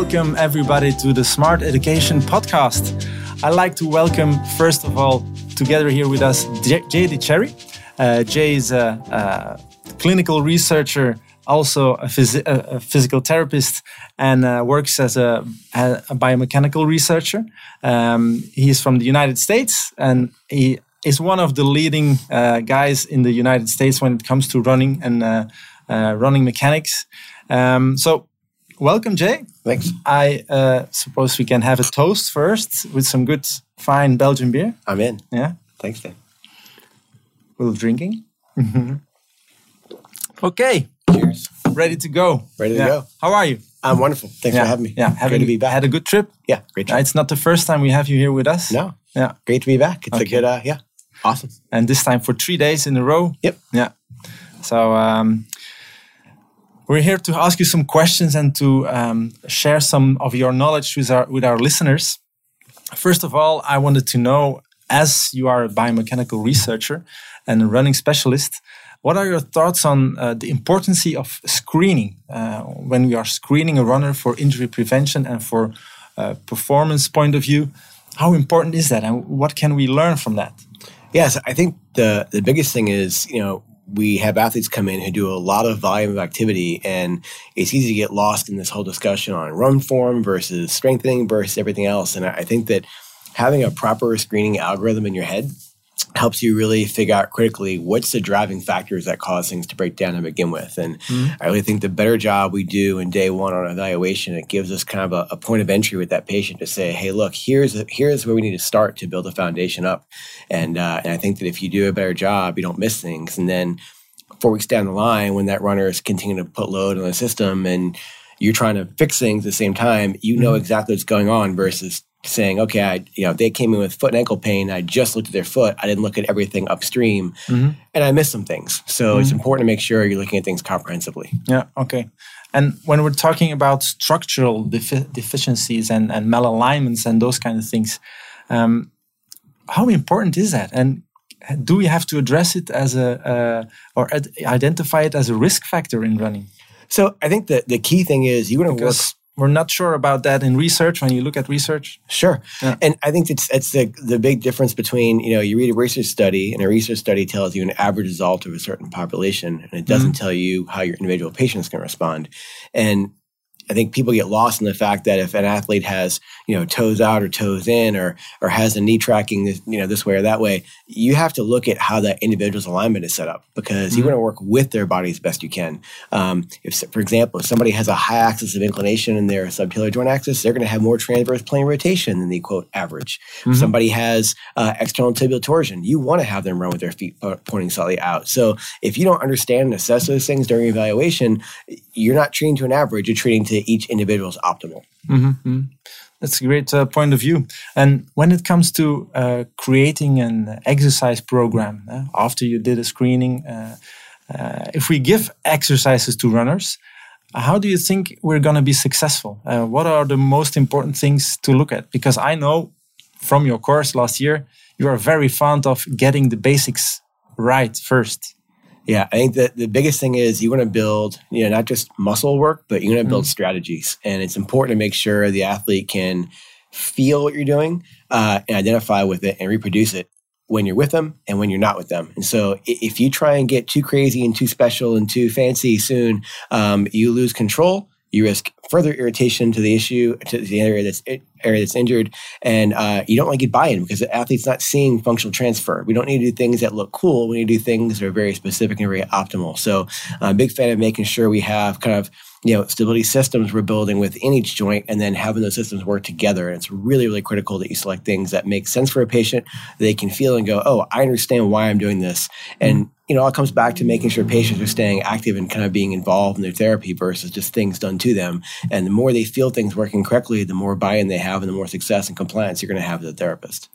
Welcome, everybody, to the Smart Education Podcast. I'd like to welcome, first of all, together here with us, Jay Dicharry. Uh, Jay is a, a, clinical researcher, also a, phys- a physical therapist, and uh, works as a, a biomechanical researcher. Um, he is from the United States, and he is one of the leading uh, guys in the United States when it comes to running and uh, uh, running mechanics. Um, so welcome, Jay. Thanks. I uh, suppose we can have a toast first with some good, fine Belgian beer. I'm in. Yeah. Thanks, Dan. A little drinking. okay. Cheers. Ready to go. Ready to go. How are you? I'm wonderful. Thanks yeah. for having me. Yeah. Having, great to be back. Had a good trip. Yeah. Great trip. It's not the first time we have you here with us. No. Yeah. Great to be back. It's Okay. a good. Uh, yeah. Awesome. And this time for three days in a row. Yep. Yeah. So um, we're here to ask you some questions and to um, share some of your knowledge with our with our listeners. First of all, I wanted to know, as you are a biomechanical researcher and a running specialist, what are your thoughts on uh, the importance of screening uh, when we are screening a runner for injury prevention and for uh, performance point of view? How important is that, and what can we learn from that? Yes, I think the the biggest thing is you know we have athletes come in who do a lot of volume of activity, and it's easy to get lost in this whole discussion on run form versus strengthening versus everything else. And I think that having a proper screening algorithm in your head helps you really figure out critically what's the driving factors that cause things to break down to begin with. And I really think the better job we do in day one on evaluation, it gives us kind of a, a point of entry with that patient to say, hey, look, here's here's where we need to start to build a foundation up. And uh, and I think that if you do a better job, you don't miss things. And then four weeks down the line, when that runner is continuing to put load on the system and you're trying to fix things at the same time, you know exactly what's going on versus saying, okay, I, you know, they came in with foot and ankle pain. I just looked at their foot. I didn't look at everything upstream and I missed some things. So it's important to make sure you're looking at things comprehensively. Yeah. Okay. And when we're talking about structural defi- deficiencies and, and malalignments and those kind of things, um, how important is that? And do we have to address it as a uh, or ad- identify it as a risk factor in running? So I think that the key thing is you want to work we're not sure about that in research. When you look at research, Sure. Yeah. And I think it's it's the the big difference between, you know, you read a research study and a research study tells you an average result of a certain population and it doesn't mm-hmm. tell you how your individual patients can respond. And I think people get lost in the fact that if an athlete has, you know, toes out or toes in or or has a knee tracking this, you know, this way or that way, you have to look at how that individual's alignment is set up because you want to work with their body as best you can. Um, if, for example, if somebody has a high axis of inclination in their subtalar joint axis, they're going to have more transverse plane rotation than the quote average. If somebody has uh, external tibial torsion, you want to have them run with their feet pointing slightly out. So if you don't understand and assess those things during evaluation, you're not treating to an average, you're treating to each individual is optimal. that's a great uh, point of view. And when it comes to uh, creating an exercise program uh, after you did a screening, uh, uh, if we give exercises to runners, how do you think we're going to be successful? Uh, what are the most important things to look at? Because I know from your course last year, you are very fond of getting the basics right first. Yeah, I think that the biggest thing is you want to build, you know, not just muscle work, but you want to build strategies. And it's important to make sure the athlete can feel what you're doing uh, and identify with it and reproduce it when you're with them and when you're not with them. And so if you try and get too crazy and too special and too fancy soon, um, you lose control. You risk further irritation to the issue, to the area that's area that's injured, and uh, you don't want to get buy-in because the athlete's not seeing functional transfer. We don't need to do things that look cool. We need to do things that are very specific and very optimal. So, I'm a big fan of making sure we have kind of you know stability systems we're building within each joint, and then having those systems work together. And it's really really critical that you select things that make sense for a patient. They can feel and go, oh, I understand why I'm doing this, and you know, it all comes back to making sure patients are staying active and kind of being involved in their therapy versus just things done to them. And the more they feel things working correctly, the more buy-in they have and the more success and compliance you're going to have as a therapist.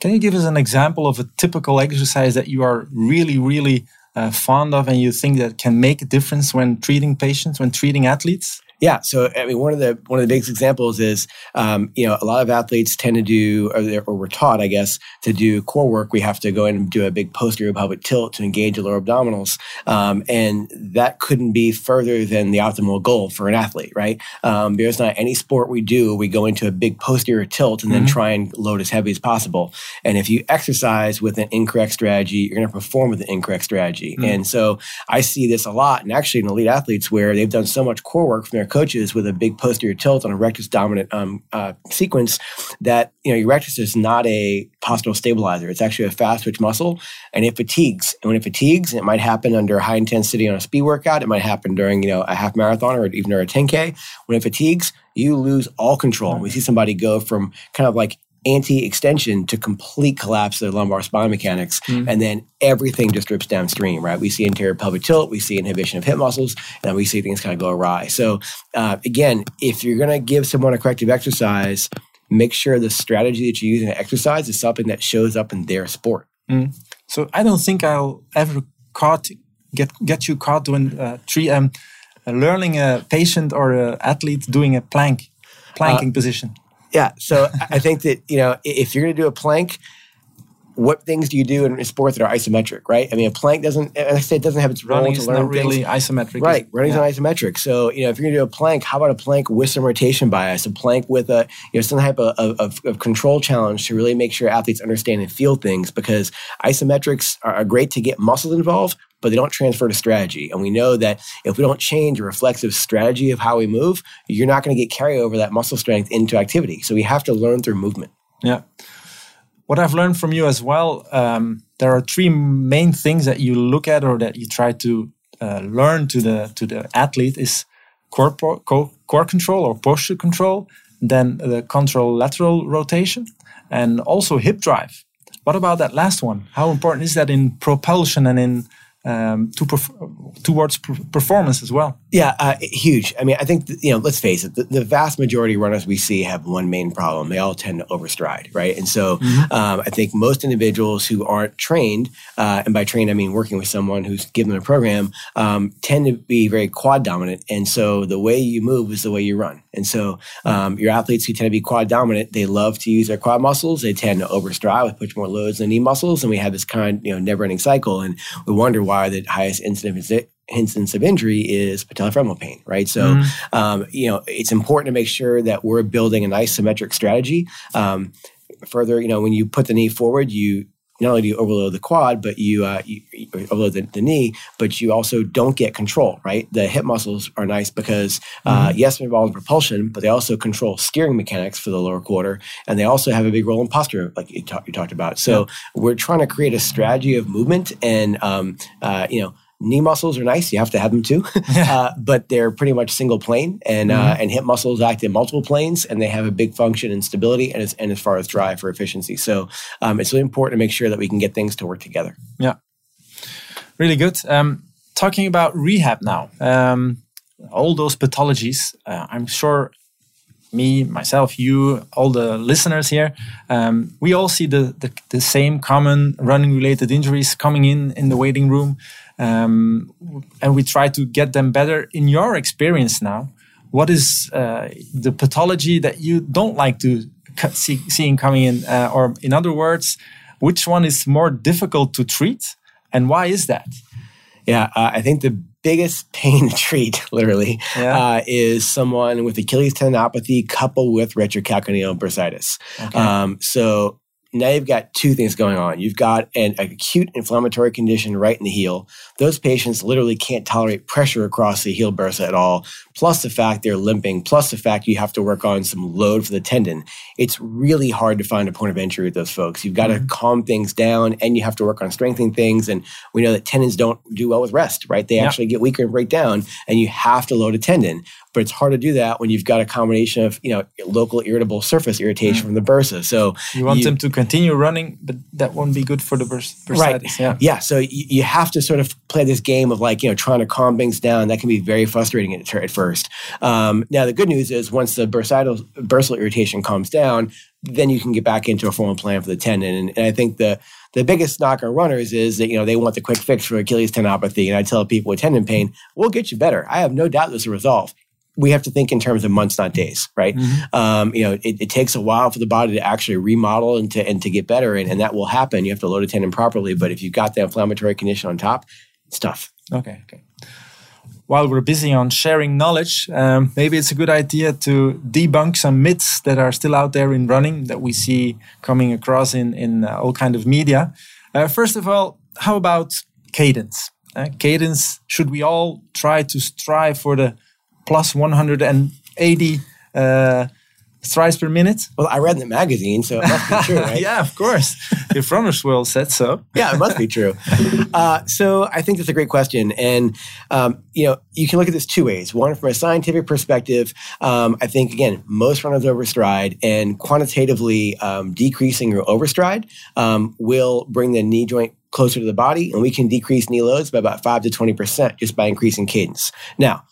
Can you give us an example of a typical exercise that you are really, really uh, fond of and you think that can make a difference when treating patients, when treating athletes? Yeah, so I mean, one of the one of the biggest examples is, um, you know, a lot of athletes tend to do, or, or, we're taught, I guess, to do core work. We have to go in and do a big posterior pelvic tilt to engage the lower abdominals, um, and that couldn't be further than the optimal goal for an athlete, right? Um, there's not any sport we do we go into a big posterior tilt and then mm-hmm. try and load as heavy as possible. And if you exercise with an incorrect strategy, you're going to perform with an incorrect strategy. Mm-hmm. And so I see this a lot, and actually in elite athletes where they've done so much core work from their coaches with a big posterior tilt on a rectus dominant um, uh, sequence that you know your rectus is not a postural stabilizer. It's actually a fast twitch muscle, and it fatigues. And when it fatigues, it might happen under high intensity on a speed workout. It might happen during you know a half marathon or even during a 10k. When it fatigues, you lose all control. We see somebody go from kind of like anti-extension to complete collapse of their lumbar spine mechanics, mm-hmm. and then everything just drips downstream. Right? We see anterior pelvic tilt, we see inhibition of hip muscles, and we see things kind of go awry. So uh, again, if you're going to give someone a corrective exercise, make sure the strategy that you use in an exercise is something that shows up in their sport. Mm. So I don't think I'll ever caught get get you caught doing uh, tree um, learning a patient or an athlete doing a plank planking uh, position. Yeah. So I think that, you know, if you're going to do a plank, what things do you do in sports that are isometric, right? I mean, a plank doesn't, I say it doesn't have its role running to learn not really things. isometric. Right. Running's yeah. not isometric. So, you know, if you're going to do a plank, how about a plank with some rotation bias, a plank with a, you know, some type of, of, of control challenge to really make sure athletes understand and feel things because isometrics are great to get muscles involved, but they don't transfer to strategy. And we know that if we don't change a reflexive strategy of how we move, you're not going to get carryover that muscle strength into activity. So we have to learn through movement. Yeah. What I've learned from you as well, um, there are three main things that you look at or that you try to uh, learn to the to the athlete is core, core, core control or posture control, then the contralateral rotation, and also hip drive. What about that last one? How important is that in propulsion and in um, to perf- towards performance as well. Yeah, uh, huge. I mean, I think you know. Let's face it. The, the, vast majority of runners we see have one main problem. They all tend to overstride, right? And so, mm-hmm. um, I think most individuals who aren't trained, uh, and by trained I mean working with someone who's given them a program, um, tend to be very quad dominant. And so, the way you move is the way you run. And so, um, your athletes who tend to be quad dominant, they love to use their quad muscles. They tend to overstride with push more loads than knee muscles, and we have this kind, you know, never ending cycle. And we wonder why why the highest incidence incidence of injury is patellofemoral pain, right? So, mm-hmm. um, you know, it's important to make sure that we're building an isometric strategy. Um, further, you know, when you put the knee forward, you not only do you overload the quad, but you, uh, you, you overload the, the, knee, but you also don't get control, right? The hip muscles are nice because, uh, mm-hmm. yes, they're involved in propulsion, but they also control steering mechanics for the lower quarter. And they also have a big role in posture, like you, talk, you talked about. So yeah. we're trying to create a strategy of movement and, um, uh, you know, knee muscles are nice. You have to have them too, uh, but they're pretty much single plane, and uh, mm-hmm. uh, and hip muscles act in multiple planes, and they have a big function in stability and as, and as far as drive for efficiency. So um, it's really important to make sure that we can get things to work together. Yeah, really good. Um, talking about rehab now, um, all those pathologies. Uh, I'm sure me, myself, you, all the listeners here, um, we all see the, the, the same common running related injuries coming in in the waiting room um, and we try to get them better. In your experience now, what is uh, the pathology that you don't like to see, seeing coming in, uh, or in other words, which one is more difficult to treat, and why is that? Yeah, uh, I think the biggest pain to treat, literally, yeah. uh, is someone with Achilles tendinopathy coupled with retrocalcaneal bursitis. Okay. Um, so now you've got two things going on. You've got an acute inflammatory condition right in the heel. Those patients literally can't tolerate pressure across the heel bursa at all. Plus the fact they're limping, plus the fact you have to work on some load for the tendon. It's really hard to find a point of entry with those folks. You've got mm-hmm. to calm things down and you have to work on strengthening things. And we know that tendons don't do well with rest, right? They yeah. actually get weaker and break down and you have to load a tendon but it's hard to do that when you've got a combination of you know local irritable surface irritation mm. from the bursa. So you want you, them to continue running, but that won't be good for the bursitis. Right. Yeah. Yeah. So you, you, have to sort of play this game of like you know trying to calm things down. That can be very frustrating at, at first. Um, now the good news is once the bursitis, bursal irritation calms down, then you can get back into a formal plan for the tendon. And, and I think the the biggest knock on runners is that you know they want the quick fix for Achilles tendinopathy. And I tell people with tendon pain, we'll get you better. I have no doubt this will resolve we have to think in terms of months, not days, right? Mm-hmm. Um, you know, it, it, takes a while for the body to actually remodel and to and to get better, and, and that will happen. You have to load a tendon properly, but if you've got the inflammatory condition on top, it's tough. Okay, okay. While we're busy on sharing knowledge, um, maybe it's a good idea to debunk some myths that are still out there in running that we see coming across in in uh, all kind of media. Uh, first of all, how about cadence? Uh, cadence, should we all try to strive for the plus 180 uh, strides per minute? Well, I read in the magazine, so it must be true, right? yeah, of course. if Runners World said so. yeah, it must be true. Uh, so I think that's a great question. And, um, you know, you can look at this two ways. One, from a scientific perspective, um, I think, again, most runners overstride and quantitatively um, decreasing your overstride um, will bring the knee joint closer to the body, and we can decrease knee loads by about 5 to 20% just by increasing cadence. Now,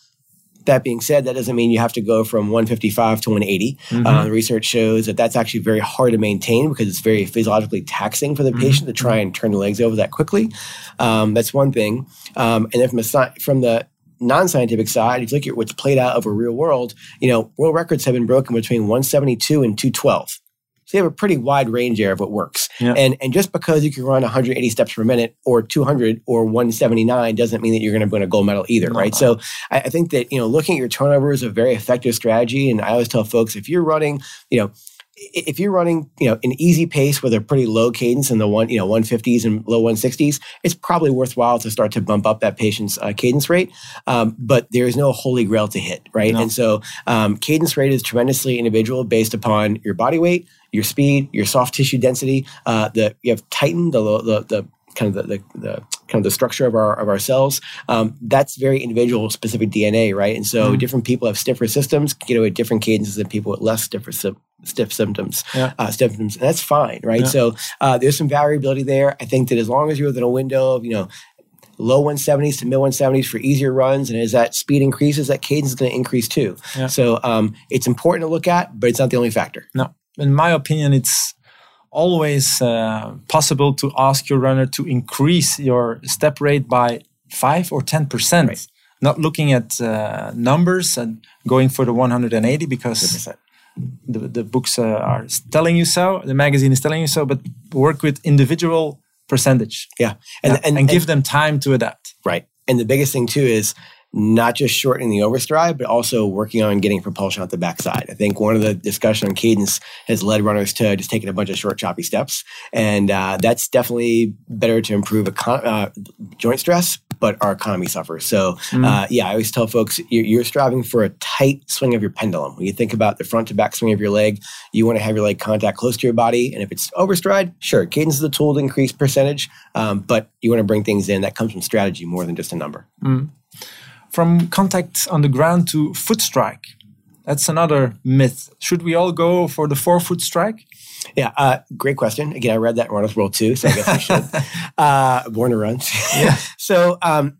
that being said, that doesn't mean you have to go from 155 to 180. Mm-hmm. Uh, the research shows that that's actually very hard to maintain because it's very physiologically taxing for the mm-hmm. patient to try and turn the legs over that quickly. Um, that's one thing. Um, and then from, a, from the non-scientific side, if you look at what's played out over real world, you know, world records have been broken between 172 and 212. So you have a pretty wide range there of what works. Yeah. And and just because you can run 180 steps per minute or 200 or 179 doesn't mean that you're going to win a gold medal either, no. right? So I, I think that you know looking at your turnover is a very effective strategy. And I always tell folks if you're running, you know if you're running, you know, an easy pace with a pretty low cadence in the one, you know, 150s and low 160s, it's probably worthwhile to start to bump up that patient's uh, cadence rate. Um, but there is no holy grail to hit, right? No. And so um, cadence rate is tremendously individual based upon your body weight, your speed, your soft tissue density. Uh, the you have tightened the, the, the kind of the, the, the, kind of the structure of our of our cells. Um, that's very individual specific DNA, right? And so mm different people have stiffer systems, you know, at different cadences than people with less stiffer stiff symptoms, yeah. uh, symptoms, and that's fine, right? Yeah. So uh, there's some variability there. I think that as long as you're within a window of you know low 170s to mid 170s for easier runs. And as that speed increases, that cadence is going to increase too. Yeah. So um, it's important to look at, but it's not the only factor. No. In my opinion, it's always uh, possible to ask your runner to increase your step rate by 5 or 10%. Right. Not looking at uh, numbers and going for the 180 because the, the books uh, are telling you so, the magazine is telling you so, but work with individual percentage. Yeah. And, yeah. and, and give and, them time to adapt. Right. And the biggest thing too is not just shortening the overstride, but also working on getting propulsion out the backside. I think one of the discussion on cadence has led runners to just taking a bunch of short, choppy steps, and uh, that's definitely better to improve econ- uh, joint stress, but our economy suffers. So, mm. uh, yeah, I always tell folks you're, you're, striving for a tight swing of your pendulum. When you think about the front to back swing of your leg, you want to have your leg contact close to your body, and if it's overstride, sure, cadence is a tool to increase percentage, um, but you want to bring things in that comes from strategy more than just a number. Mm from contact on the ground to foot strike. That's another myth. Should we all go for the forefoot strike? Yeah, uh, great question. Again, I read that in Runners World too, so I guess I should. uh, born to run. yeah. so um,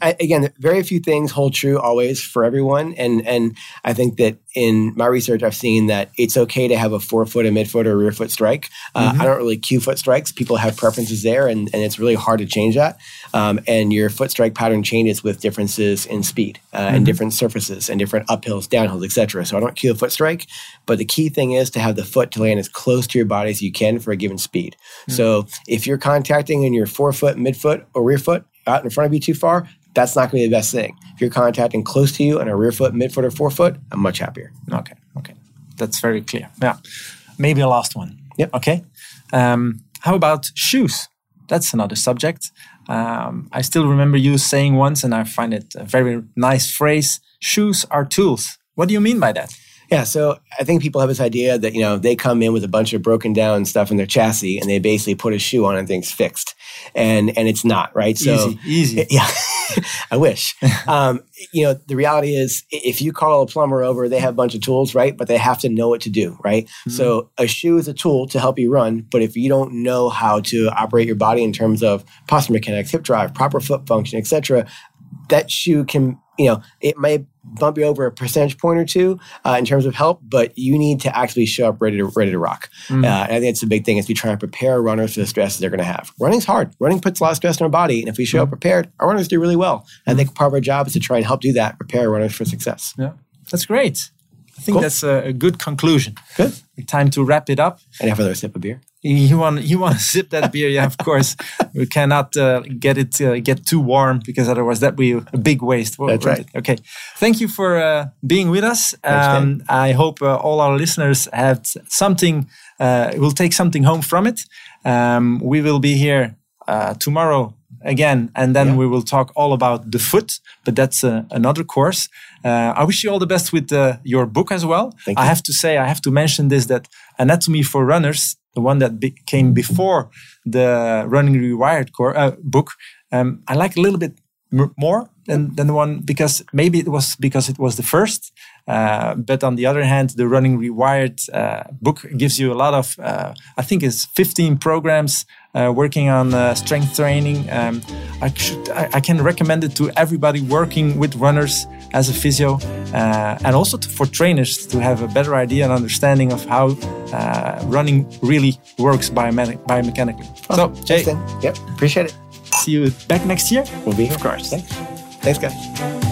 I, again, very few things hold true always for everyone, and and I think that in my research, I've seen that it's okay to have a forefoot, a midfoot, or a rear foot strike. Uh, mm-hmm. I don't really cue foot strikes. People have preferences there, and, and it's really hard to change that. Um, and your foot strike pattern changes with differences in speed uh, mm-hmm. and different surfaces and different uphills, downhills, etc. So I don't cue a foot strike, but the key thing is to have the foot to land as close to your body as you can for a given speed. Mm-hmm. So if you're contacting in your forefoot, midfoot, or rear foot out in front of you too far, that's not going to be the best thing. If you're contacting close to you on a rear foot, midfoot, or forefoot, I'm much happier. Okay, okay, that's very clear. Yeah, maybe a last one. Yep. Okay. Um, how about shoes? That's another subject. Um, I still remember you saying once, and I find it a very nice phrase: "Shoes are tools." What do you mean by that? Yeah, so I think people have this idea that you know they come in with a bunch of broken down stuff in their chassis, and they basically put a shoe on and things fixed, and and it's not right. So easy, easy. Yeah, I wish. um, you know, the reality is, if you call a plumber over, they have a bunch of tools, right? But they have to know what to do, right? Mm-hmm. So a shoe is a tool to help you run, but if you don't know how to operate your body in terms of posture mechanics, hip drive, proper foot function, etc., that shoe can you know, it may bump you over a percentage point or two uh, in terms of help, but you need to actually show up ready to ready to rock. Mm-hmm. Uh, and I think it's a big thing is we try and prepare runners for the stresses they're going to have. Running's hard. Running puts a lot of stress on our body, and if we show mm-hmm. up prepared, our runners do really well. Mm-hmm. I think part of our job is to try and help do that, prepare runners for success. Yeah. That's great. I think Cool. that's a, a good conclusion. Good. Time to wrap it up. And have another sip of beer. You want you want to sip that beer? Yeah, of course. we cannot uh, get it uh, get too warm because otherwise that would be a big waste. Well, That's right. Okay. Thank you for uh, being with us. Um, I hope uh, all our listeners have something. Uh, will take something home from it. Um, we will be here uh, tomorrow again, and then Yeah. we will talk all about the foot. But that's uh, another course. Uh, I wish you all the best with uh, your book as well. Thank I you. have to say, I have to mention this that Anatomy for Runners, the one that be- came before the Running Rewired core, uh, book, um, I like a little bit more than, than the one because maybe it was because it was the first. Uh, but on the other hand, the Running Rewired uh, book gives you a lot of, uh, I think it's 15 programs uh, working on uh, strength training. Um, I, should, I, I can recommend it to everybody working with runners as a physio uh, and also to, for trainers to have a better idea and understanding of how uh, running really works biomechanic- biomechanically. so, Jay, Yep. Appreciate it. see you back next year. We'll be here. Of course. Thanks. Thanks, guys.